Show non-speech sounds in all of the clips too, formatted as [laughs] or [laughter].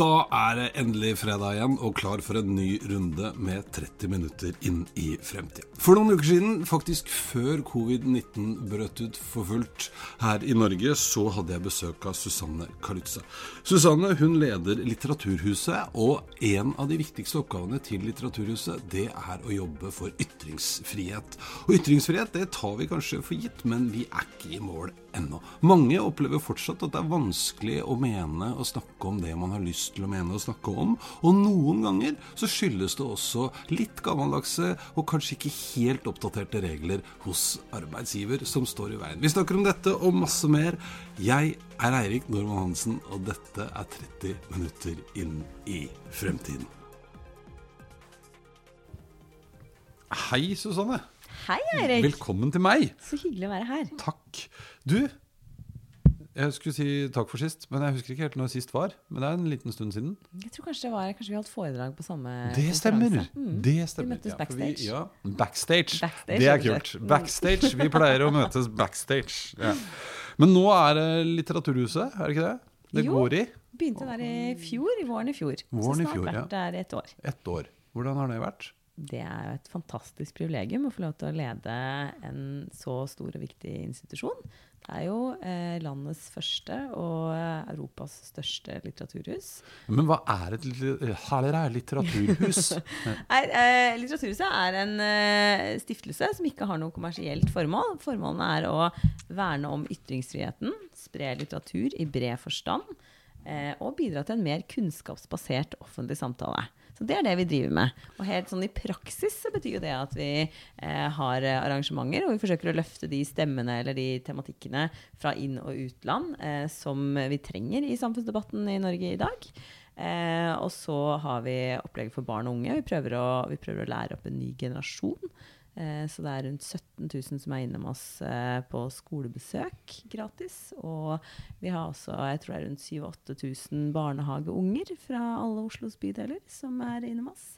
Da er det endelig fredag igjen og klar for en ny runde med 30 minutter inn i fremtiden. For noen uker siden, faktisk før covid-19 brøt ut for fullt her i Norge, så hadde jeg besøk av Susanne Kalutza. Susanne hun leder Litteraturhuset, og en av de viktigste oppgavene til Litteraturhuset, det er å jobbe for ytringsfrihet. Og ytringsfrihet det tar vi kanskje for gitt, men vi er ikke i mål ennå. Mange opplever fortsatt at det er vanskelig å mene og snakke om det man har lyst til å mene og snakke om. Og noen ganger så skyldes det også litt gammeldagse og kanskje ikke helt oppdaterte regler hos arbeidsgiver som står i veien. Vi snakker om dette og masse mer. Jeg er Eirik Normann Hansen, og dette er 30 minutter inn i fremtiden. Hei, Susanne. Hei, Eirik. Velkommen til meg. Så hyggelig å være her. Takk. Du, jeg skulle si takk for sist, men jeg husker ikke helt når sist var. Men det er en liten stund siden. Jeg tror kanskje det var Kanskje vi holdt foredrag på samme Det stemmer! Mm. Det stemmer. Vi møttes Ja, backstage. Vi, ja, backstage. Backstage, Det er kult. Mm. Backstage. Vi pleier å møtes backstage. Ja. Men nå er det Litteraturhuset, er det ikke det? Det Jo. går i Begynte der i fjor, i våren i fjor. Våren så snart fjor, ja. vært der et år. Et år. Hvordan har det vært? Det er jo et fantastisk privilegium å få lov til å lede en så stor og viktig institusjon. Det er jo eh, landets første og eh, Europas største litteraturhus. Men hva er et litt- er litteraturhus? [laughs] Nei, eh, Litteraturhuset er en eh, stiftelse som ikke har noe kommersielt formål. Formålene er å verne om ytringsfriheten, spre litteratur i bred forstand, og bidra til en mer kunnskapsbasert offentlig samtale. Så det er det vi driver med. Og helt sånn i praksis så betyr jo det at vi eh, har eh, arrangementer, og vi forsøker å løfte de stemmene eller de tematikkene fra inn- og utland eh, som vi trenger i samfunnsdebatten i Norge i dag. Eh, og så har vi opplegg for barn og unge. Vi prøver å, vi prøver å lære opp en ny generasjon. Eh, så det er rundt 17 000 som er innom oss eh, på skolebesøk gratis. Og vi har også jeg tror det er rundt 7000-8000 barnehageunger fra alle Oslos bydeler som er innom oss.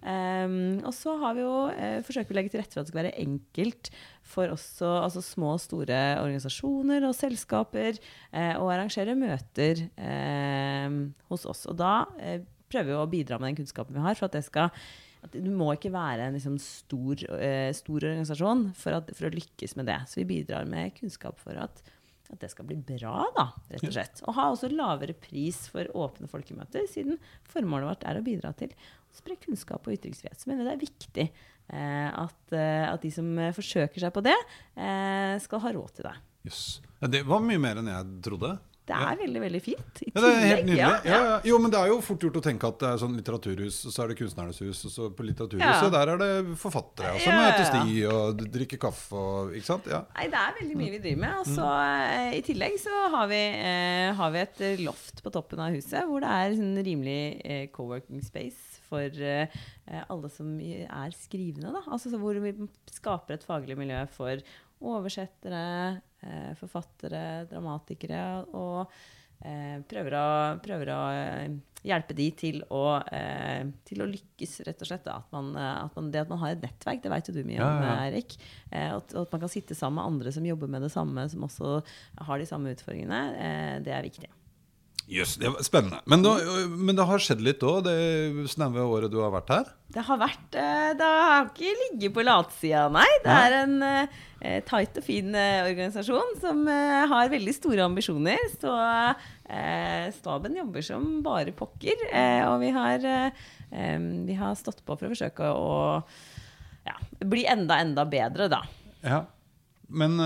Um, og så har vi jo, eh, forsøker å legge til rette for at det skal være enkelt for også altså små og store organisasjoner og selskaper eh, å arrangere møter eh, hos oss. Og da eh, prøver vi å bidra med den kunnskapen vi har, for at det skal at Du må ikke være en liksom, stor, uh, stor organisasjon for, at, for å lykkes med det. Så vi bidrar med kunnskap for at, at det skal bli bra, da, rett og slett. Og ha også lavere pris for åpne folkemøter, siden formålet vårt er å bidra til å spre kunnskap og ytringsfrihet. Så mener jeg det er viktig uh, at, uh, at de som forsøker seg på det, skal ha råd til det. Ja, det var mye mer enn jeg trodde. Det er veldig, veldig fint. I Ja, det er helt nydelig. ja, Ja, ja. Jo, men det er jo fort gjort å tenke at det er sånn litteraturhus, og så er det kunstnernes hus, og så på litteraturhuset Ja. der er det forfattere, og så Ja, ja, møtes ja. og drikker kaffe og Ikke sant? Ja. Nei, det er veldig mye vi driver med. Og så Mm. I tillegg så har vi, eh, har vi et eh, loft på toppen av huset hvor det er sånn rimelig eh, co-working space for eh, alle som er skrivende. Da. Altså, så hvor vi skaper et faglig miljø for oversettere, eh, forfattere, dramatikere. og eh, prøver å, prøver å eh, hjelpe de til å, eh, til å lykkes, rett og slett. At man, at man, det at man har et nettverk, det vet jo du mye om, ja. Eirik. Eh, at, at man kan sitte sammen med andre som jobber med det samme, som også har de samme utfordringene, det er viktig. Jøss, det var spennende. Men, da, men det har skjedd litt òg, det snaue året du har vært her? Det har vært eh, Det har ikke ligget på latsida, nei. Det er en eh, tight og fin eh, organisasjon som eh, har veldig store ambisjoner. Så eh, staben jobber som bare pokker. Eh, og vi har, vi har stått på for å forsøke å ja, bli enda, enda bedre, da. Ja. Men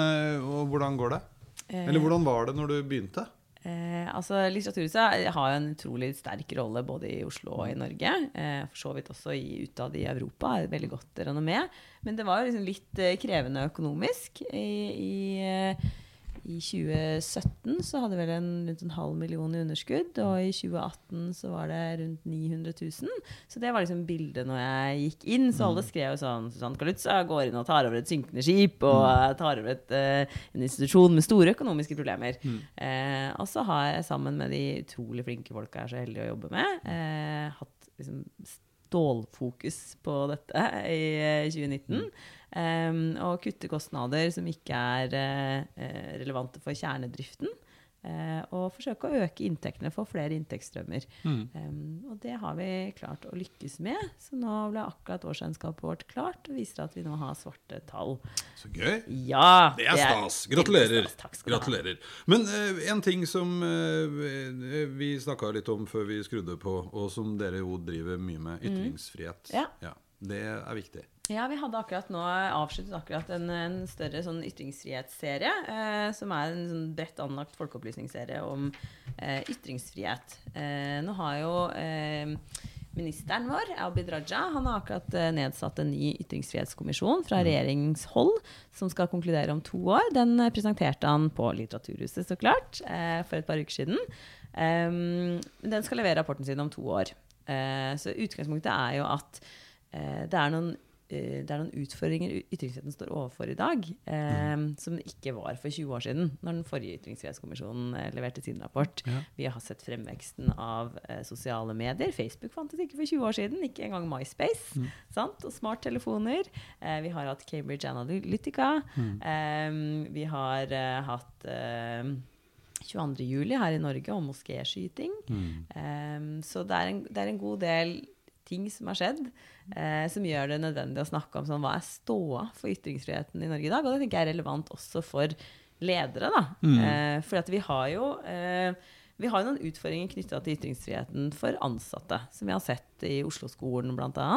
hvordan går det? Eller hvordan var det når du begynte? Eh, altså Litteraturhuset har en utrolig sterk rolle både i Oslo og i Norge. Eh, for så vidt også i, utad i Europa. er et veldig godt renommé. Men det var liksom litt eh, krevende økonomisk. I, i, eh, I 2017 så hadde vi vel en, rundt en halv million i underskudd, og i 2018 så var det rundt 900 000. Så det var liksom bildet når jeg gikk inn. Så alle skrev jo sånn Susanne Kalutza går inn og tar over et synkende skip, og eh, tar over et, uh, en institusjon med store økonomiske problemer. Eh, og så har jeg sammen med de utrolig flinke folka jeg er så heldig å jobbe med, uh, hatt liksom stålfokus på dette i eh, 2019. Um, og kutte kostnader som ikke er eh, eh, relevante for kjernedriften. Eh, og forsøke å øke inntektene, få flere inntektsstrømmer. Mm. Um, og det har vi klart å lykkes med. Så nå ble akkurat årsregnskapet vårt klart og viser at vi nå har svarte tall. Så gøy. Ja! Det er stas. Gratulerer. stas. Gratulerer. Men uh, en ting som uh, vi snakka litt om før vi skrudde på, og som dere jo driver mye med, ytringsfrihet. Mm. Ja. Det er viktig. Ja, vi hadde akkurat nå avsluttet akkurat en, en større sånn ytringsfrihetsserie, eh, som er en sånn bredt anlagt folkeopplysningsserie om eh, ytringsfrihet. Eh, nå har jo eh, ministeren vår, Abid Raja, han har akkurat eh, nedsatt en ny ytringsfrihetskommisjon fra regjeringshold, som skal konkludere om to år. Den eh, presenterte han på Litteraturhuset, så klart, eh, for et par uker siden. Um, den skal levere rapporten sin om to år. Eh, så utgangspunktet er jo at eh, det er noen eh, det er noen utfordringer ytringsfriheten står overfor i dag, eh, som det ikke var for 20 år siden, når den forrige ytringsfrihetskommisjonen eh, leverte sin rapport. Ja. Vi har sett fremveksten av eh, sosiale medier. Facebook fantes ikke for 20 år siden, ikke engang MySpace. Sant? Og smarttelefoner. Eh, vi har hatt Cambridge Analytica. Eh, vi har eh, hatt eh, 22. juli her i Norge om moskéskyting. Um, så det er, en, det er en god del ting som har skjedd, eh, som gjør det nødvendig å snakke om sånn, hva er ståa for ytringsfriheten i Norge i dag. Og det tenker jeg er relevant også for ledere. Da. Eh, for vi har jo eh, vi har noen utfordringer knytta til ytringsfriheten for ansatte, som vi har sett i Oslo-skolen bl.a.,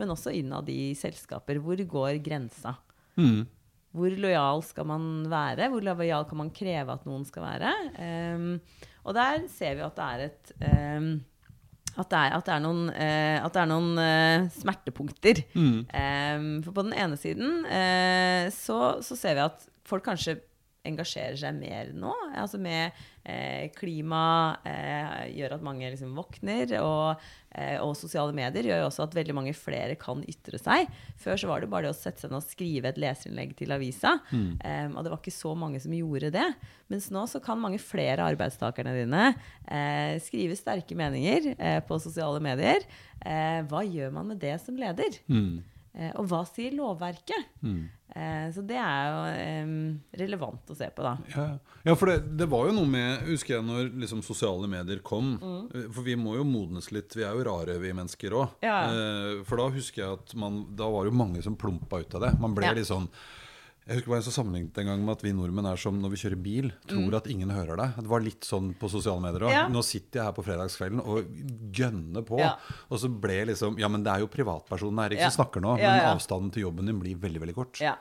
men også innad i selskaper. Hvor går grensa? Mm. Hvor lojal skal man være? Hvor lojal kan man kreve at noen skal være? Um, og der ser vi at det er et ehm, at det er, at det er noen, eh, at det er noen eh, smertepunkter. Ehm, for på den ene siden eh, så, så ser vi at folk kanskje engasjerer seg mer nå. Altså med eh, klima eh, gjør at mange liksom våkner, og, eh, og sosiale medier gjør jo også at veldig mange flere kan ytre seg. Før så var det bare det å sette seg ned og skrive et leserinnlegg til avisa. Eh, og det var ikke så mange som gjorde det. Mens nå så kan mange flere av arbeidstakerne dine eh, skrive sterke meninger eh, på sosiale medier. Eh, hva gjør man med det som leder? Mm. Eh, og hva sier lovverket? Eh, så det er jo relevant å se på, da. Ja, ja for det, det var jo noe med Husker jeg når liksom sosiale medier kom. Mm. eh, For vi må jo modnes litt. Vi er jo rare, vi mennesker òg. Ja. For da husker jeg at man, da var det jo mange som plumpa ut av det. Man ble Ja. litt sånn Jeg husker bare en så sammenlignet en gang med at vi nordmenn er som når vi kjører bil. Tror at ingen hører deg. Det var litt sånn på sosiale medier òg. Mm. Ja. Nå sitter jeg her på fredagskvelden og gønner på. Ja. Og så ble liksom Ja, men det er jo privatpersonen Erik Ja. som snakker nå. Men avstanden til jobben din blir veldig, veldig kort. Ja.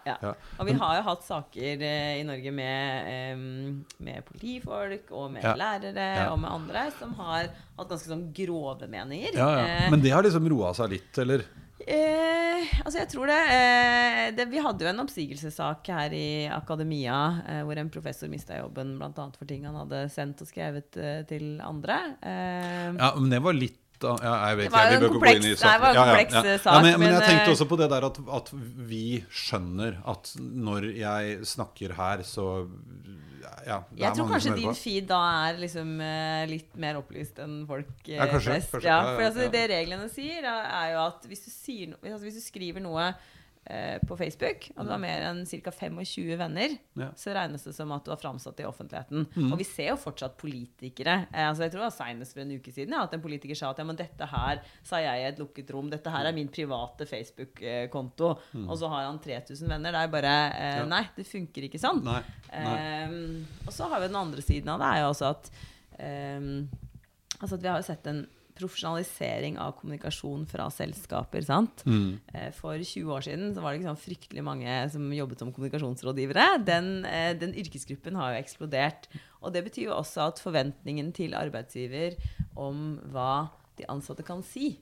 Og vi har jo hatt saker eh, i Norge med, med politifolk og med lærere og med andre som har hatt ganske sånn grove meninger. Eh, Men det har liksom roa seg litt, eller? Eh, altså jeg tror det, eh, det Vi hadde jo en oppsigelsessak her i akademia eh, hvor en professor mista jobben bl.a. for ting han hadde sendt og skrevet eh, til andre. Eh, Ja, men det var litt da ja, jeg vet, Det var jo en kompleks- en saken. kompleks, eh, sak, Ja, men, men men, jeg tenkte også på det der at, at vi skjønner at når jeg snakker her, så ja, Jeg tror kanskje din feed da er liksom eh, litt mer opplyst enn folk eh, Ja, kanskje, flest. kanskje. Ja, for altså, det reglene sier, er- jo at hvis du, no altså, hvis du skriver noe eh, på Facebook, og du har mer enn ca. 25 venner, Mm. Ja. Mm. så regnes det som at du har framsatt i offentligheten. Og vi ser jo fortsatt politikere. Eh, altså, jeg tror det var senest for en uke siden ja, at en politiker sa at ja, men dette her sa jeg i et lukket rom. Dette her er min private Facebook-konto. Og så har han 3000 venner. Det er bare eh, Mm. Nei, det funker ikke sånn. Nei, nei. Ehm, og så har vi den andre siden av det, er jo også at ehm, Altså at vi har jo sett en profesjonalisering av kommunikasjon fra selskaper. sant? Mm. Eh, For 20 år siden så var det sånn fryktelig mange som jobbet som kommunikasjonsrådgivere. Den, eh, den yrkesgruppen har jo eksplodert. Og det betyr jo også at forventningen til arbeidsgiver om hva de ansatte kan si,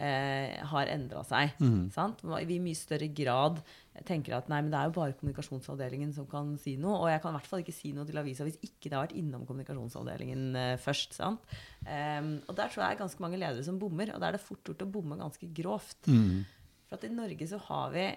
eh, har endra seg. Sant? I mye større grad tenker at nei, men det er jo bare kommunikasjonsavdelingen som kan si noe. Og jeg kan i hvert fall ikke si noe til avisa hvis ikke det har vært innom kommunikasjonsavdelingen uh, først. sant? Um, og der tror jeg er ganske mange ledere som bommer, og da er det fort gjort å bomme ganske grovt. Mm. For at i Norge så har vi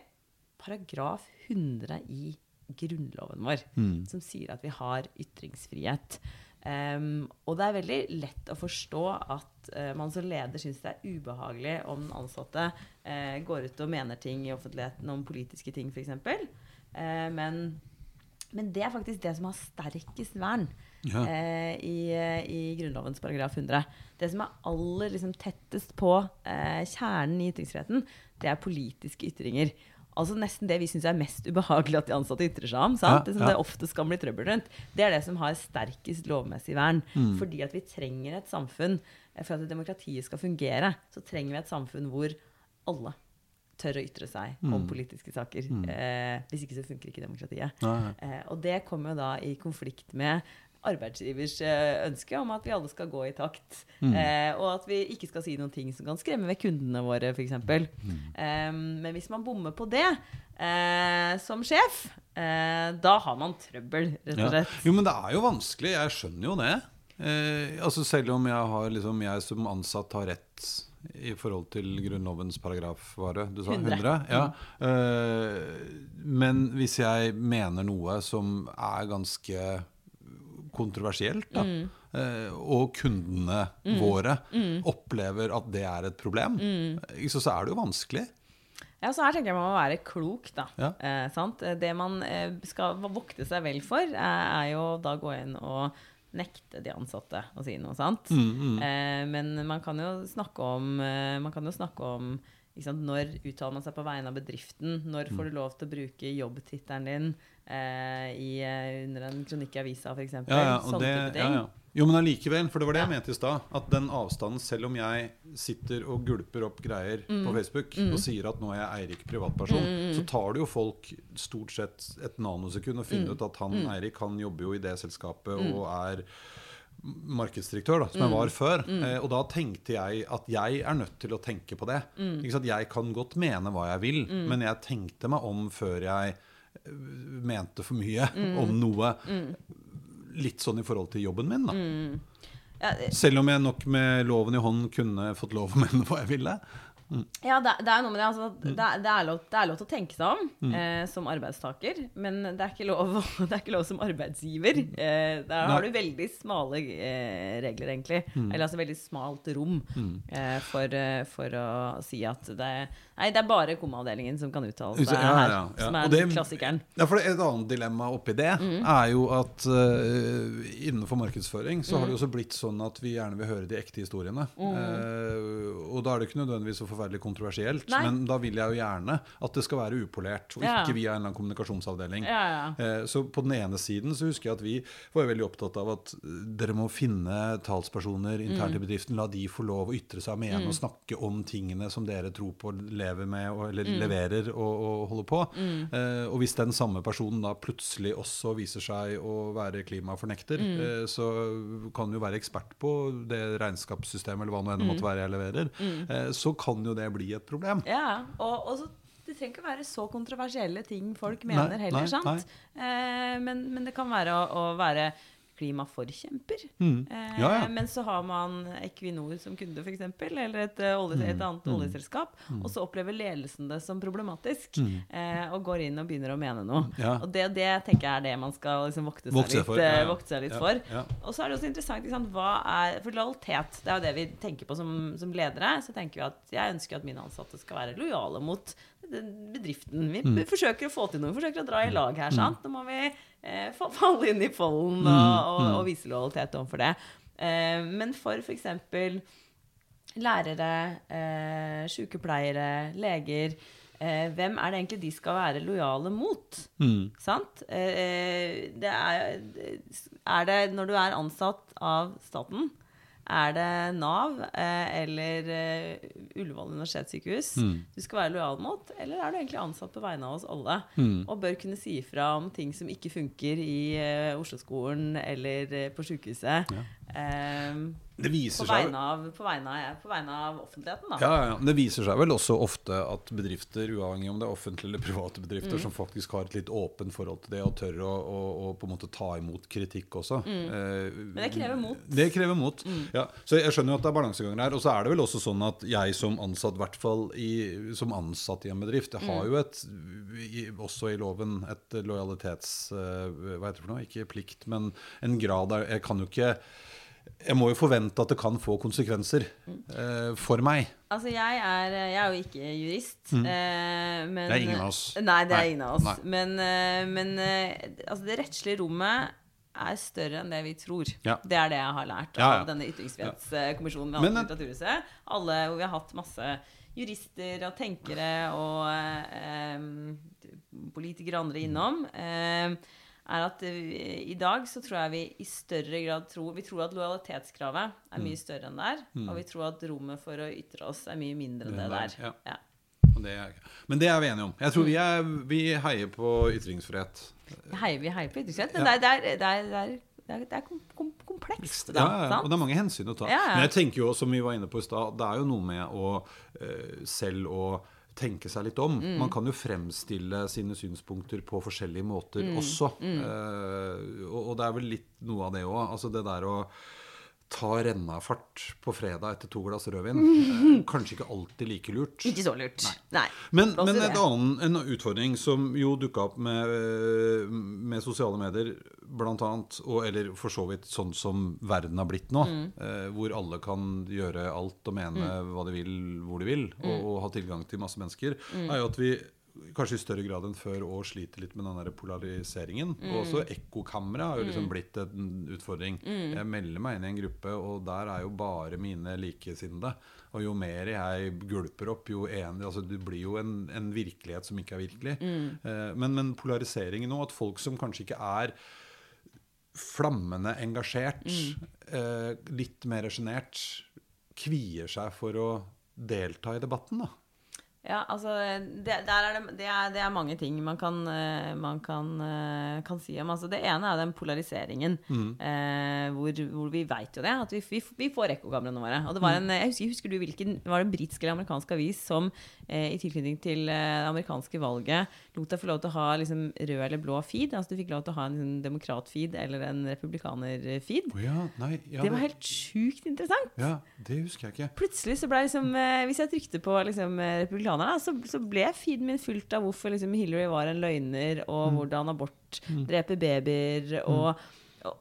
paragraf 100 i grunnloven vår, Mm. som sier at vi har ytringsfrihet. Em, og det er veldig lett å forstå at uh, man som leder syns det er ubehagelig om den ansatte uh, går ut og mener ting i offentligheten om politiske ting, f.eks. Uh, men Men det er faktisk det som har sterkest vern Ja. uh, i, i Grunnlovens paragraf 100. Det som er aller liksom, tettest på eh, kjernen i ytringsfriheten, det er politiske ytringer. Altså Nesten det vi syns er mest ubehagelig at de ansatte ytrer seg om. sant? Ja, det som det oftest kan bli trøbbel rundt. Det er det som har sterkest lovmessig vern. Mm. Fordi at vi trenger et samfunn eh, For at demokratiet skal fungere, så trenger vi et samfunn hvor alle tør å ytre seg Mm. om politiske saker. Eh, hvis ikke så funker ikke demokratiet. Eh, og det kommer jo da i konflikt med arbeidsgivers eh, ønske om at vi alle skal gå i takt. Mm. Eh, og at vi ikke skal si noen ting som kan skremme ved kundene våre, f.eks. Mm. Eh, men hvis man bommer på det eh, som sjef, eh, da har man trøbbel, rett og Ja. slett. Jo, men det er jo vanskelig. Jeg skjønner jo det. Eh, altså Selv om jeg, har, liksom, jeg som ansatt har rett i forhold til Grunnlovens paragraf, var det du sa? 100. 100? Ja. Eh, men hvis jeg mener noe som er ganske kontroversielt, da, eh, og kundene våre opplever at det er et problem, eh, så, så er det jo vanskelig. Ja, så her tenker jeg man må være klok, da. Ja. Eh, sant? Det man eh, skal vokte seg vel for, er, jo da gå inn og nekte de ansatte å si noe, sant? Eh, men man kan jo snakke om, eh, man kan jo snakke om sant, Når uttaler man seg på vegne av bedriften? Når får du lov til å bruke jobbtittelen din eh, i, eh, under en kronikk i avisa, f.eks.? Ja, ja, Sånne det, type ja, ting. ja. Jo, men allikevel, for det var det jeg mente i stad. At den avstanden, selv om jeg sitter og gulper opp greier Mm. på Facebook og sier at nå er jeg Eirik privatperson, så tar det jo folk stort sett et nanosekund å Mm. finne ut at han Eirik han jobber jo i det selskapet og er markedsdirektør, da, som Mm. jeg var før. Eh, og da tenkte jeg at jeg er nødt til å tenke på det. Mm. Ikke sant? Jeg kan godt mene hva jeg vil, men jeg tenkte meg om før jeg eh, mente for mye Mm. om noe. Litt sånn i forhold til jobben min, da. Mm. Ja, det... Selv om jeg nok med loven i hånd kunne fått lov å mene hva jeg ville. Ja, det, det er noe med det. Altså, Mm. det, det, er lov, det er lov til å tenke seg om eh, som arbeidstaker, men det er ikke lov, [laughs] det er ikke lov som arbeidsgiver. Eh, der har du veldig smale eh, regler, egentlig. Eller altså veldig smalt rom eh, for, eh, for å si at det Nei, det er bare kommaavdelingen som kan uttale seg Ja, her, ja, ja. som er det- klassikeren. Ja, for Et annet dilemma oppi det er jo at uh, innenfor markedsføring så har det også blitt sånn at vi gjerne vil høre de ekte historiene. Uh, og da er det ikke nødvendigvis så forferdelig kontroversielt, Nei. men da vil jeg jo gjerne at det skal være upolert, og Ja. ikke via en eller annen kommunikasjonsavdeling. Ja, ja. Eh, Så på den ene siden så husker jeg at vi var veldig opptatt av at eh, dere må finne talspersoner internt i bedriften. La de få lov å ytre seg, mene og snakke om tingene som dere tror på, lever med og, eller leverer og, og holder på. Eh, og hvis den samme personen da plutselig også viser seg å være klimafornekter, eh, så kan du jo være ekspert på det regnskapssystemet eller hva nå enn det måtte være jeg leverer, så kan jo det bli et problem. Ja, og, og så, det trenger ikke være så kontroversielle ting folk Nei, mener heller, nei, sant? Eh, men, men det kan være å, å være klimaforkjemper. Mm. Eh, Ja, ja. Men så har man Equinor som kunde, f.eks., eller et, eh, olje, Mm. et annet oljeselskap, og så opplever ledelsen det som problematisk, eh, og går inn og begynner å mene noe. Mm. Ja. Og det, det tenker jeg er det man skal liksom vokte seg Vokte litt, for, eh, vokte seg litt for. Og så er det også interessant sant, hva er, For lojalitet, det er jo det vi tenker på som, som ledere. Så tenker vi at jeg ønsker at mine ansatte skal være lojale mot bedriften. Vi Mm. forsøker å få til noe. Vi forsøker å dra i lag her. sant? Nå må vi eh, [laughs] falle inn i folden Mm, og, og, og vise lojalitet overfor det. Eh, men for f.eks. lærere, eh, sykepleiere, leger eh, Hvem er det egentlig de skal være lojale mot? Mm. Sant? Eh, det er, er det når du er ansatt av staten, er det Nav eh, eller eh, Ullevål universitetssykehus Mm. du skal være lojal mot, eller er du egentlig ansatt på vegne av oss alle? Mm. Og bør kunne si ifra om ting som ikke funker i eh, Oslo-skolen eller på sykehuset. Eh, Det på, viser på, vegne av, på, vegne av, på vegne av offentligheten, da. Ja, ja. Det viser seg vel også ofte at bedrifter, uavhengig om det er offentlige eller private bedrifter, Mm. som faktisk har et litt åpent forhold til det og tør å, å, å på en måte ta imot kritikk også. Eh, Mm. Men det krever mot. Mm. Det krever mot. Ja, så jeg skjønner jo at det er balanseganger her. Og så er det vel også sånn at jeg som ansatt, i hvert fall som ansatt i en bedrift, jeg Mm. har jo et, i, også i loven, et lojalitets... eh, hva heter det for noe? Ikke plikt, men en grad der Jeg kan jo ikke jeg må jo forvente at det kan få konsekvenser eh, for meg. Altså, jeg er, jeg er jo ikke jurist. eh, men, Det er ingen av oss. Nei, det er Nei, ingen av oss. nei. Men, eh, men eh, altså, det rettslige rommet er større enn det vi tror. Ja. Det er det jeg har lært Ja, ja. av denne ytringsfrihetskommisjonen ved eh, litteraturhuset. Alle, hvor vi har hatt masse jurister og tenkere og eh, politikere og andre innom. Eh, er at i dag så tror jeg vi i større grad tror Vi tror at lojalitetskravet er Mm. mye større enn det er. Og vi tror at rommet for å ytre oss er mye mindre enn Det det der, ja. Ja. Det er, men det er vi enige om. Jeg tror vi, er, vi heier på ytringsfrihet. Heier, vi heier på ytringsfrihet, men Ja. det, er, det, er, det, er, det, er, det, er, komplekst. Da, Ja, og det er mange hensyn å ta. Ja, ja. Men jeg tenker jo, som vi var inne på i stad, det er jo noe med å eh, selv å tenke seg litt om. Mm. Man kan jo fremstille sine synspunkter på forskjellige måter Mm. også. Eh, og, og det er vel litt noe av det òg. Altså det der å ta rennafart på fredag etter to glass rødvin. Eh, [laughs] kanskje ikke alltid like lurt. Ikke så lurt. Nei. Men, men et annen, en utfordring som jo dukka opp med, øh, med sosiale medier, blant annet, og, eller for så vidt sånn som verden har blitt nå, Mm. eh, hvor alle kan gjøre alt og mene hva de vil, hvor de vil, og, Mm. og ha tilgang til masse mennesker, er jo at vi kanskje i større grad enn før og sliter litt med den der polariseringen. Mm. Og også ekkokamera har jo liksom blitt en utfordring. Mm. Jeg melder meg inn i en gruppe, og der er jo bare mine likesinnede. Og jo mer jeg gulper opp, jo enig altså Det blir jo en, en virkelighet som ikke er virkelig. Mm. Eh, men, men polariseringen nå, at folk som kanskje ikke er flammende engasjert, Mm. eh, litt mer sjenert, kvier seg for å delta i debatten, da. Ja, altså det, der er det, det, er, det er mange ting man kan, eh, man kan, eh, kan si om. Altså, det ene er den polariseringen. Mm. Eh, hvor, hvor vi veit jo det, at vi, vi, vi får ekkokameraene våre. Og det var Mm. en, jeg husker, husker du hvilken Var det en britisk eller amerikansk avis som eh, i tilknytning til eh, det amerikanske valget lot deg få lov til å ha liksom, rød eller blå feed? Altså du fikk lov til å ha en liksom, demokrat-feed eller en republikaner-feed. Oh, ja, ja, Det var helt sjukt interessant. ja, det husker jeg ikke. Plutselig så ble liksom eh, Hvis jeg trykte på liksom, eh, republikanerne, så, så ble feeden min fullt av hvorfor liksom, Hillary var en løgner, og hvordan abort dreper babyer. og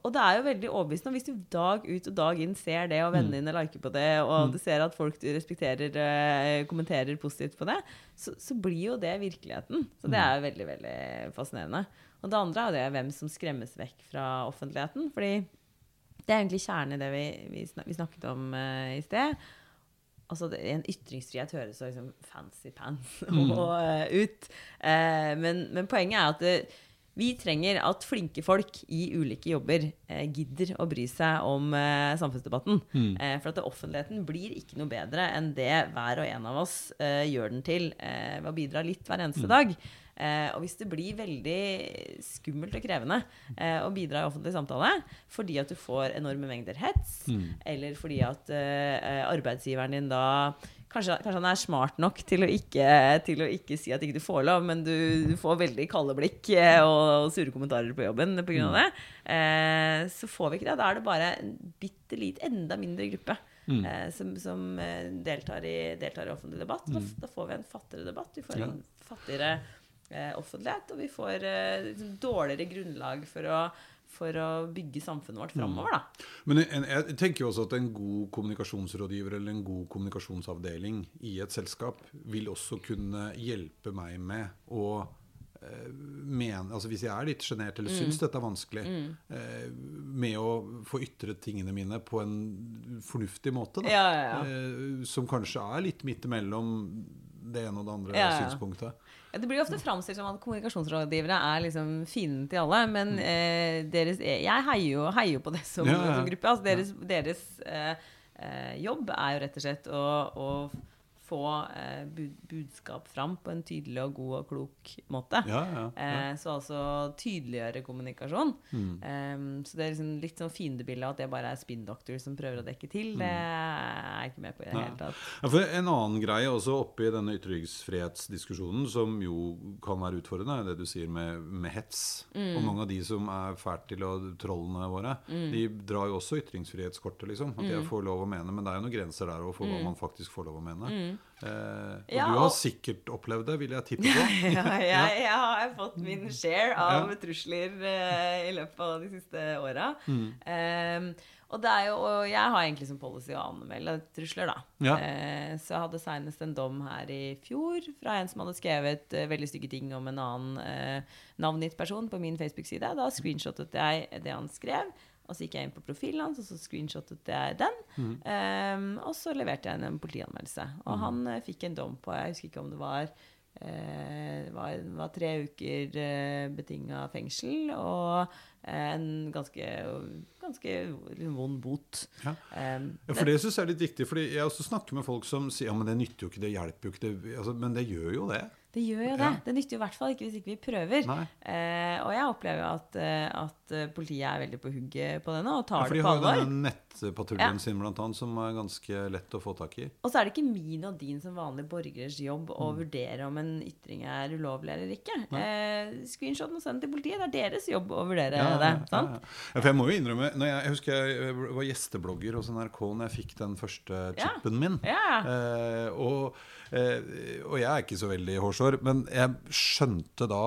og det er jo veldig overbevisende. Hvis du dag ut og dag inn ser det, og vennene dine liker på det, og du ser at folk du respekterer, eh, kommenterer positivt på det, så, så blir jo det virkeligheten. Så det er jo veldig veldig fascinerende. Og det andre er jo det hvem som skremmes vekk fra offentligheten. fordi det er egentlig kjernen i det vi, vi, snak, vi snakket om eh, i sted. Altså, det, En ytringsfrihet høres så liksom fancy pants [laughs] og, eh, ut. Men, men poenget er at det, vi trenger at flinke folk i ulike jobber eh, gidder å bry seg om eh, samfunnsdebatten. Eh, for at offentligheten blir ikke noe bedre enn det hver og en av oss eh, gjør den til eh, ved å bidra litt hver eneste dag. Eh, og hvis det blir veldig skummelt og krevende å bidra i offentlig samtale fordi at du får enorme mengder hets, eller fordi at arbeidsgiveren din da Kanskje, kanskje han er smart nok til å ikke, til å ikke si at ikke du får lov, men du, du får veldig kalde blikk eh, og, og sure kommentarer på jobben pga. av det. Eh, så får vi ikke det. Da er det bare en bitte litt, enda mindre gruppe eh, som, som eh, deltar, i, deltar i offentlig debatt. Da, da får vi en fattigere debatt. Vi får en fattigere offentlighet, og vi får eh, liksom dårligere grunnlag for å, for å bygge samfunnet vårt framover. Da. Men jeg, jeg tenker jo også at en god kommunikasjonsrådgiver eller en god kommunikasjonsavdeling i et selskap vil også kunne hjelpe meg med å eh, mene, altså Hvis jeg er litt sjenert eller syns dette er vanskelig, eh, med å få ytret tingene mine på en fornuftig måte, da, Ja, ja, ja. Eh, som kanskje er litt midt imellom det ene og det andre synspunktet. Det blir ofte framstilt som at kommunikasjonsrådgivere er liksom fienden til alle. Men eh, deres, jeg heier jo, heier på det som, Mm. Ja, ja. som gruppe. Altså, deres deres eh, eh, jobb er jo rett og slett å, å få eh, bud, budskap fram på en tydelig og god og klok måte. Ja, ja, ja. Eh, så altså tydeliggjøre kommunikasjon. Mm. Eh, så det er liksom litt sånn fiendebilde at det bare er spinndoktor som prøver å dekke til. Mm. Det er jeg ikke med på i det hele tatt. En annen greie også oppi denne ytringsfrihetsdiskusjonen, som jo kan være utfordrende, er det du sier med, med hets. Mm. Og mange av de som er fælt til å trollene våre, de drar jo også ytringsfrihetskortet, liksom. At Mm. jeg får lov å mene, men det er jo noen grenser der òg for hva man faktisk får lov å mene. Eh, og Ja, du har sikkert opplevd det, vil jeg tippe på. [laughs] ja, jeg, jeg har fått min share av Ja. trusler eh, i løpet av de siste åra. Mm. Eh, og, og jeg har egentlig som policy å anmelde trusler, da. Ja. Eh, så jeg hadde senest en dom her i fjor fra en som hadde skrevet eh, veldig stygge ting om en annen eh, navngitt person på min Facebook-side. Da screenshottet jeg det han skrev. Og så gikk jeg inn på profilen hans, og så screenshottet jeg den. Mm. Um, og så leverte jeg en politianmeldelse. Og han uh, fikk en dom på Jeg husker ikke om det var eh, var, var tre uker uh, betinga fengsel og eh, en ganske, ganske vond bot. Ja. Um, Ja, for det syns jeg er litt viktig. fordi Jeg også snakker med folk som sier ja, men det nytter jo ikke, det hjelper jo ikke. Det, altså, men det gjør jo det. Det gjør jo det. Ja. Det nytter jo i hvert fall ikke hvis ikke vi prøver. Eh, og jeg opplever jo at, eh, at eh, politiet er veldig på hugget på det nå, og tar Ja, tar for de har jo alvor. denne nettpatruljen Ja. sin, blant annet, som er ganske lett å få tak i. Og så er det ikke min og din som vanlige borgeres jobb å Mm. vurdere om en ytring er ulovlig eller ikke. Eh, screenshoten og send til politiet. Det er deres jobb å vurdere det. sant? For jeg må jo innrømme når jeg, jeg husker jeg var gjesteblogger hos NRK når jeg fikk den første chipen min. Ja. Eh, og, og jeg er ikke så veldig hårsår, men jeg skjønte da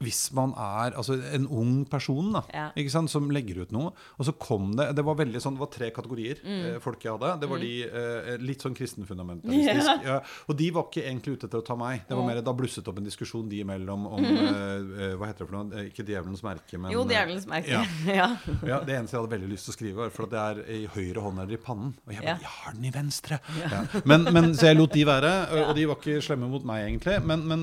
hvis man er altså en ung person da, Ja. som legger ut noe, og så kom det Det var veldig sånn, det var tre kategorier Mm. eh, folk jeg hadde. Det var de eh, litt sånn [laughs] kristenfundamentalistiske. Ja. og de var ikke egentlig ute etter å ta meg. Det var mer, Da blusset opp en diskusjon de imellom om mm. [laughs] eh, Hva heter det for noe? Ikke djevelens merke, men Jo, eh, djevelens merke. Ja. [laughs] Ja. Ja, Det eneste jeg hadde veldig lyst til å skrive, var for at det er i høyre hånd eller i pannen. Og jeg bare Ja. Jeg har den i venstre! Ja. Men, men, så jeg lot de være, og- og de var ikke slemme mot meg, egentlig. Men, men,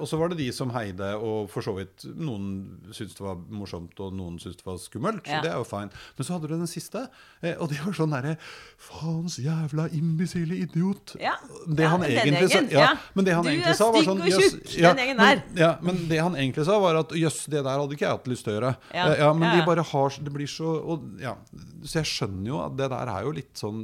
og så var det de som heide, og for så vidt noen syntes det var morsomt, og noen syntes det var skummelt. Så Ja. det er jo fine. Men så hadde du den siste, eh, og det var sånn derre Faens jævla imbisile idiot. Ja. Det han egentlig sa, ja, men det han Du egentlig er sa, var stygg sånn og tjukk, ja, den men, der. ja, men det han egentlig sa, var at jøss, det der hadde ikke jeg hatt lyst til å gjøre. Ja. Eh, men de bare har Det blir så og, ja. Så jeg skjønner jo at det der er jo litt sånn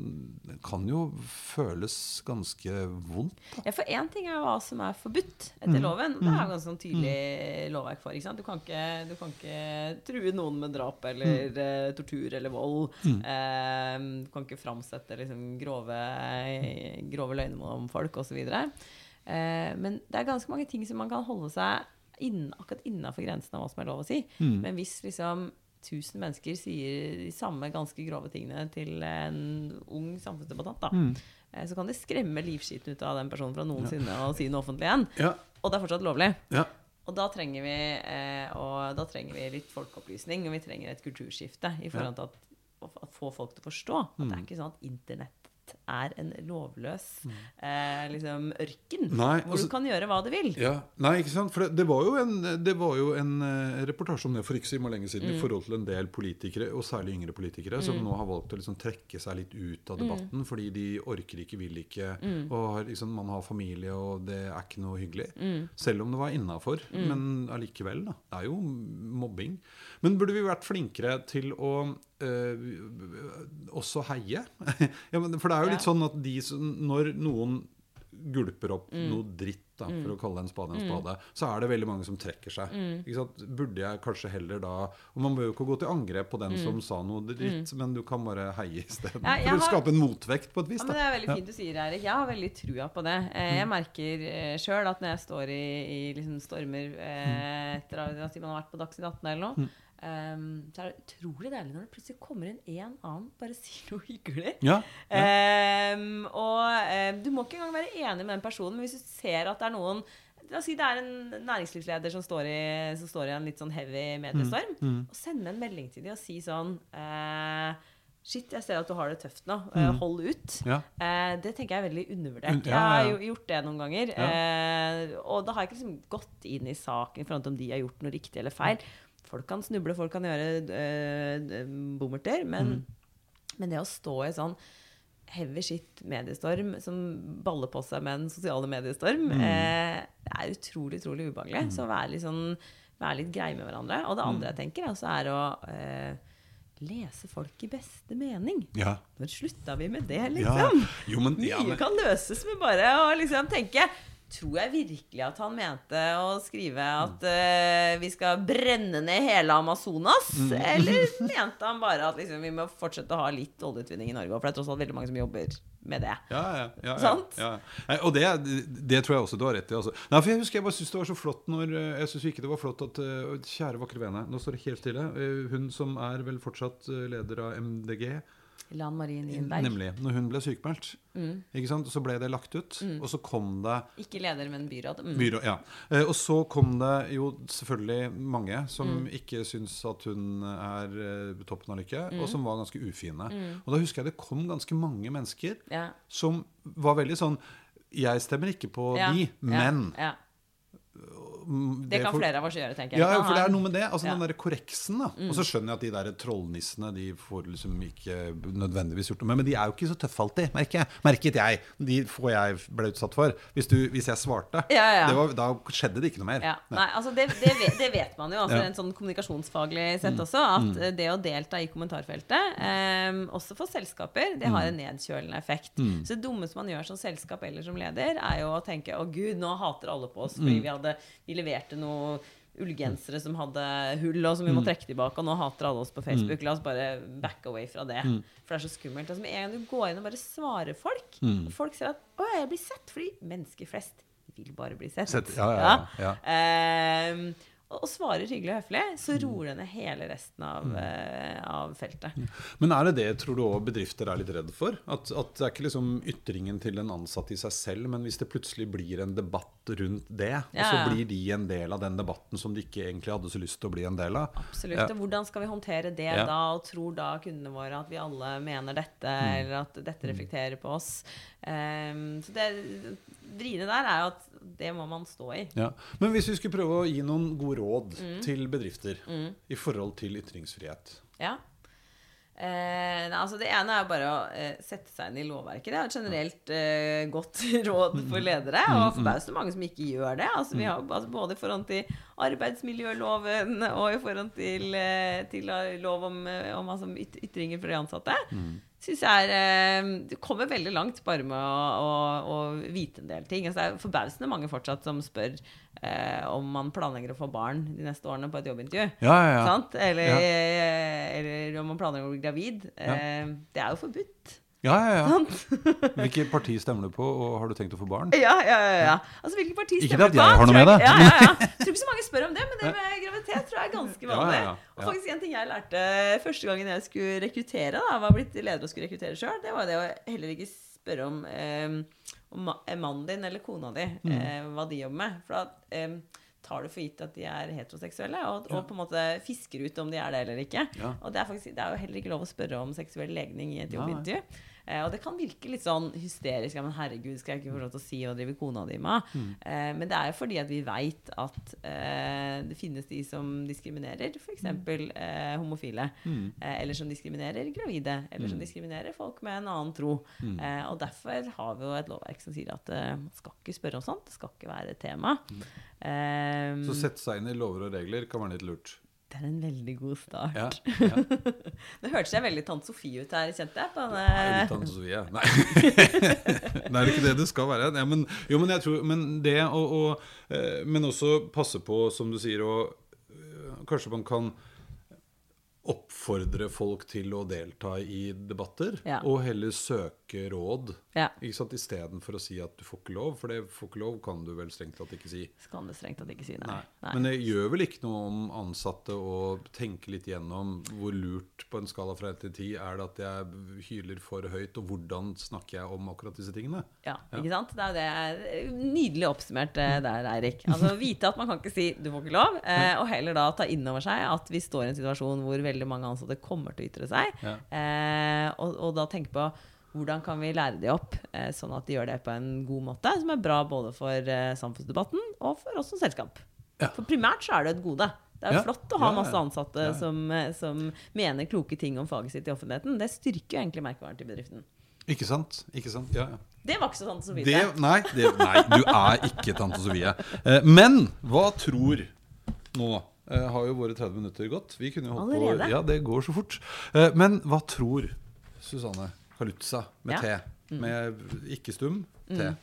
kan jo føles ganske vondt. Da. Ja, for én ting er hva som er forbudt etter Mm. loven. Det er jo ganske sånn tydelig lovverk for. Du kan ikke, du kan ikke true noen med drap eller Mm. uh, tortur eller vold. Eh, du kan ikke framsette liksom, grove, grove løgner om folk osv. Uh, men det er ganske mange ting som man kan holde seg innen, akkurat innafor grensen av hva som er lov å si. Mm. Men hvis liksom 1000 mennesker sier de samme ganske grove tingene til en ung samfunnsdebattant, da, Mm. eh, så kan det skremme livskiten ut av den personen fra noensinne å si noe offentlig igjen. Ja, Og det er fortsatt lovlig. ja. Og da trenger vi, eh, og da trenger vi litt folkeopplysning, og vi trenger et kulturskifte i forhold til at, å få folk til å forstå at Mm. det er ikke sånn at internett er en lovløs eh, liksom ørken, Nei, hvor altså- du kan gjøre hva du vil. Ja, nei, ikke sant? For det, det var jo en, det var jo en uh, reportasje om det for ikke så lenge siden Mm. i forhold til en del politikere, og særlig yngre politikere, som nå har valgt å liksom trekke seg litt ut av debatten fordi de orker ikke, vil ikke, Mm. og har, liksom, man har familie, og det er ikke noe hyggelig. Mm. Selv om det var innafor. Men allikevel, da. Det er jo mobbing. Men burde vi vært flinkere til å eh, også heie? [laughs] ja, men, for det er jo litt sånn at de som, når noen gulper opp Mm. noe dritt, da, for å kalle en spade en spade, så er det veldig mange som trekker seg. Mm. Burde jeg kanskje heller da Og man bør jo ikke gå til angrep på den som sa noe dritt, men du kan bare heie isteden. Mm. Ja, for å har- skape en motvekt på et vis. Ja, men Det er veldig fint du sier, Erik. Jeg har veldig trua på det. Eh, Jeg merker eh, sjøl at når jeg står i, i liksom stormer eh, etter at man har vært på Dagsnytt 18 eller noe, eh, så er det utrolig deilig når det plutselig kommer inn en annen bare [laughs] sier noe hyggelig. Ja, ja. Um, og um, du må ikke engang være enig med den personen, men hvis du ser at det er noen La oss si det er en næringslivsleder som står i, som står i en litt sånn heavy mediestorm, Mm. og sende en melding til dem og si sånn uh, Shit, jeg ser at du har det tøft nå. Eh, hold ut. Ja. Eh, det tenker jeg er veldig undervurdert. Ja, Jeg har ja, ja. jo gjort det noen ganger. Eh, og da har jeg ikke liksom gått inn i saken i forhold til om de har gjort noe riktig eller feil. Folk kan snuble, folk kan gjøre øh, bommerter, men, Mm. men det å stå i sånn heavy shit mediestorm som baller på seg med en sosiale mediestorm, Mm. eh, det er utrolig, utrolig ubehagelig. Så vær litt, sånn, vær litt greie med hverandre. Og det andre Mm. jeg tenker, altså, er å eh, lese folk i beste mening. ja. Når slutta vi med det, ja. liksom? Jo, men, ja, Mye kan løses med bare å liksom tenke tror jeg virkelig at han mente å skrive at uh, vi skal brenne ned hele Amazonas? Mm. [laughs] Eller mente han bare at liksom, vi må fortsette å ha litt oljeutvinning i Norge? For det er tross alt veldig mange som jobber med det. Ja, ja, ja, ja, Sant? ja. Og det, det tror jeg også du har rett i. Altså. Nei, for Jeg husker jeg bare syntes det var så flott når eh, Jeg synes ikke det var flott at eh, Kjære, vakre vene, nå står det helt stille. Hun som er vel fortsatt leder av MDG, Lan Marie Nienberg. nemlig. Når hun ble sykemeldt, sant? så ble det lagt ut. Og så kom det Ikke leder, men byråd. Mm. byråd ja. Eh, Og så kom det jo selvfølgelig mange som ikke syns at hun er eh, toppen av lykke, og som var ganske ufine. Og da husker jeg det kom ganske mange mennesker Ja. som var veldig sånn Jeg stemmer ikke på Ja, de, ja, men ja. Mm, Det kan flere av oss gjøre, tenker jeg. Ja, for det er noe med det. Altså Ja. Mm. Den derre korreksen. da Og så skjønner jeg at de der trollnissene De får liksom ikke nødvendigvis gjort noe med. Men de er jo ikke så tøffe alltid, merker jeg. Merket jeg. De få jeg ble utsatt for. Hvis, du, hvis jeg svarte, Ja, ja. Det var, da skjedde det ikke noe mer. Ja, nei, altså det, det, vet, det vet man jo, altså Ja. en sånn kommunikasjonsfaglig sett også, at mm. det å delta i kommentarfeltet, eh, også for selskaper, det har en nedkjølende effekt. Så det dummeste man gjør som selskap eller som leder, er jo å tenke å gud, nå hater alle på oss fordi vi, hadde, vi leverte noe ullgensere som hadde hull, og som vi må trekke tilbake, og nå hater alle oss på Facebook. La oss bare back away fra det. For det er så skummelt. Altså, med en gang du går inn og bare svarer folk, og folk ser at 'Å, jeg blir sett', fordi mennesker flest vil bare bli sett. Sett, ja, ja, ja, ja. Ehm, og, svarer hyggelig og høflig, så roer det ned hele resten av, eh, av feltet. Men er det det tror du også bedrifter er litt redd for? At, at det er ikke liksom ytringen til den ansatte i seg selv, men hvis det plutselig blir en debatt rundt det, og så Ja, ja. blir de en del av den debatten som de ikke egentlig hadde så lyst til å bli en del av. Absolutt. Ja. Og hvordan skal vi håndtere det Ja. da, og tror da kundene våre at vi alle mener dette, eller at dette reflekterer på oss? Um, så det vriene der er jo at det må man stå i. Ja. Men hvis vi skulle prøve å gi noen gode råd Mm. til bedrifter i forhold til ytringsfrihet Ja. Eh, altså det ene er jo bare å eh, sette seg inn i lovverket. Det er et generelt eh, godt [laughs] råd for ledere. Og forbausende mange som ikke gjør det. Altså, vi har altså, Både i forhold til arbeidsmiljøloven og i forhold til, eh, til lov om, eh, om altså, yt ytringer for de ansatte. Synes jeg er, eh, Du kommer veldig langt bare med å, å, å vite en del ting. Altså, det er forbausende mange fortsatt som spør eh, om man planlegger å få barn de neste årene på et jobbintervju. Ja, ja, ja. Sant? Eller, eh, eller om man planlegger å bli gravid. Eh, det er jo forbudt. Ja, ja, ja. [laughs] Hvilket parti stemmer du på, og har du tenkt å få barn? Ja, ja, ja, ja. Altså, hvilket parti Ikke stemmer at du på? jeg har noe med det. Ja, ja, ja. [laughs] Tror ikke så mange spør om det, men det med graviditet tror jeg er ganske Ja, vanlig. ja, ja. Og faktisk en ting jeg lærte første gangen jeg skulle rekruttere, da, var blitt leder og skulle rekruttere sjøl, det var det å heller ikke spørre om, eh, om mannen din eller kona di, Mm. eh, hva de jobber med. For da eh, tar du for gitt at de er heteroseksuelle, og, og på en måte fisker ut om de er det eller ikke. Ja. Og det er, faktisk, det er jo heller ikke lov å spørre om seksuell legning i et jobbintervju. Eh, og det kan virke litt sånn hysterisk. Ja, men herregud, skal jeg ikke få lov til å si hva driver kona di med? Mm. Eh, men det er jo fordi at vi veit at eh, det finnes de som diskriminerer f.eks. Eh, homofile. Mm. Eh, eller som diskriminerer gravide. Eller som diskriminerer folk med en annen tro. Mm. Eh, og derfor har vi jo et lovverk som sier at eh, man skal ikke spørre om sånt. Det skal ikke være et tema. Eh, Så sette seg inn i lover og regler kan være litt lurt. Det er en veldig god start. Ja, ja. [laughs] Det hørtes jeg veldig Tante Sofie ut her, kjente jeg. På Nei, denne, litt Tante Sofie. [laughs] Nei. Nei, det er ikke det det skal være. Nei, men, jo, men jeg tror Men det å å, eh, Men også passe på, som du sier, å eh, Kanskje man kan oppfordre folk til å delta i debatter, Ja. og heller søke råd. ja, Ikke sant, Istedenfor å si at du får ikke lov, for det får ikke lov kan du vel strengt tatt ikke si. Kan du strengt tatt ikke si nei. Nei. nei. Men det gjør vel ikke noe om ansatte å tenke litt gjennom hvor lurt på en skala fra 1 til 10 er det at jeg hyler for høyt, og hvordan snakker jeg om akkurat disse tingene? Ja, ikke sant? Det er det nydelig oppsummert eh, der, Eirik. Altså Vite at man kan ikke si 'du får ikke lov', eh, og heller da ta inn over seg at vi står i en situasjon hvor veldig mange ansatte kommer til å ytre seg. Ja. Eh, og, og da tenke på hvordan kan vi lære de opp, eh, sånn at de gjør det på en god måte, som er bra både for eh, samfunnsdebatten og for oss som selskap. Ja. For primært så er det et gode. Det er Ja. flott å ha masse ansatte. Som, eh, som mener kloke ting om faget sitt i offentligheten. Det styrker jo egentlig merkevaren til bedriften. Ikke sant? Ikke sant? Ja, ja. Det var ikke så Tante Sofie. Det, nei, det, nei, du er ikke tante Sofie. Eh, Men hva tror Nå har jo våre 30 minutter gått. Vi kunne jo holdt på Allerede? Ja, det går så fort. Eh, Men hva tror Susanne Kalutza med Ja. T? Med ikke-stum T.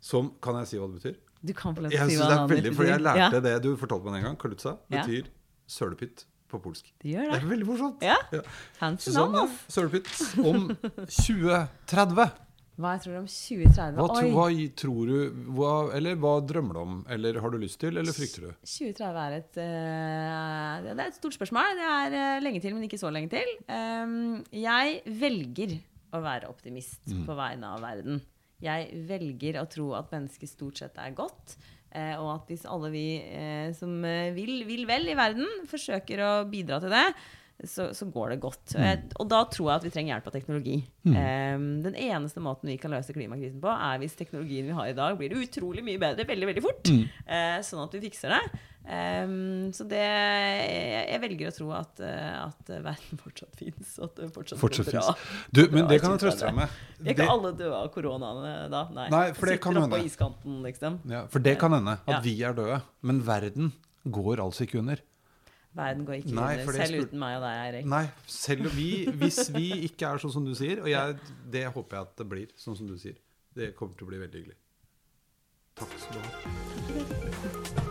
Som Kan jeg si hva det betyr? Du kan få lov til å si hva det er veldig, for jeg lærte lærte det du fortalte meg en gang. Kalutza Ja. betyr sølepytt på polsk. Det gjør Det det. er veldig morsomt. Ja. Ja. Susanne, sølepytt om 2030. Hva jeg tror om 2030? Hva, tro, hva tror du hva, Eller hva drømmer du om? Eller har du lyst til, eller frykter du? 2030 er et, uh, det er et stort spørsmål. Det er uh, lenge til, men ikke så lenge til. Um, jeg velger å være optimist Mm. på vegne av verden. Jeg velger å tro at mennesket stort sett er godt. Uh, og at hvis alle vi som vil, vil vel i verden, forsøker å bidra til det, så, så går det godt. Og, jeg, og da tror jeg at vi trenger hjelp av teknologi. Um, den eneste måten vi kan løse klimakrisen på, er hvis teknologien vi har i dag, blir utrolig mye bedre veldig veldig fort. eh, sånn at vi fikser det. Um, så det jeg, jeg velger å tro at, eh, at verden fortsatt fins, og at det fortsatt, Fortsatt går bra. Du, men det kan jeg trøste 2030. deg med. Vi er ikke alle døde av koronaen da. Nei, Nei, for det kan hende. iskanten, liksom. ja, for det kan hende at Ja. vi er døde, men verden går altså ikke under. Verden går ikke Nei, under, selv spur- uten meg og deg, Eirik. Nei, selv vi, hvis vi ikke er sånn som du sier, og jeg, det håper jeg at det blir sånn som du sier, det kommer til å bli veldig hyggelig. Takk skal du ha.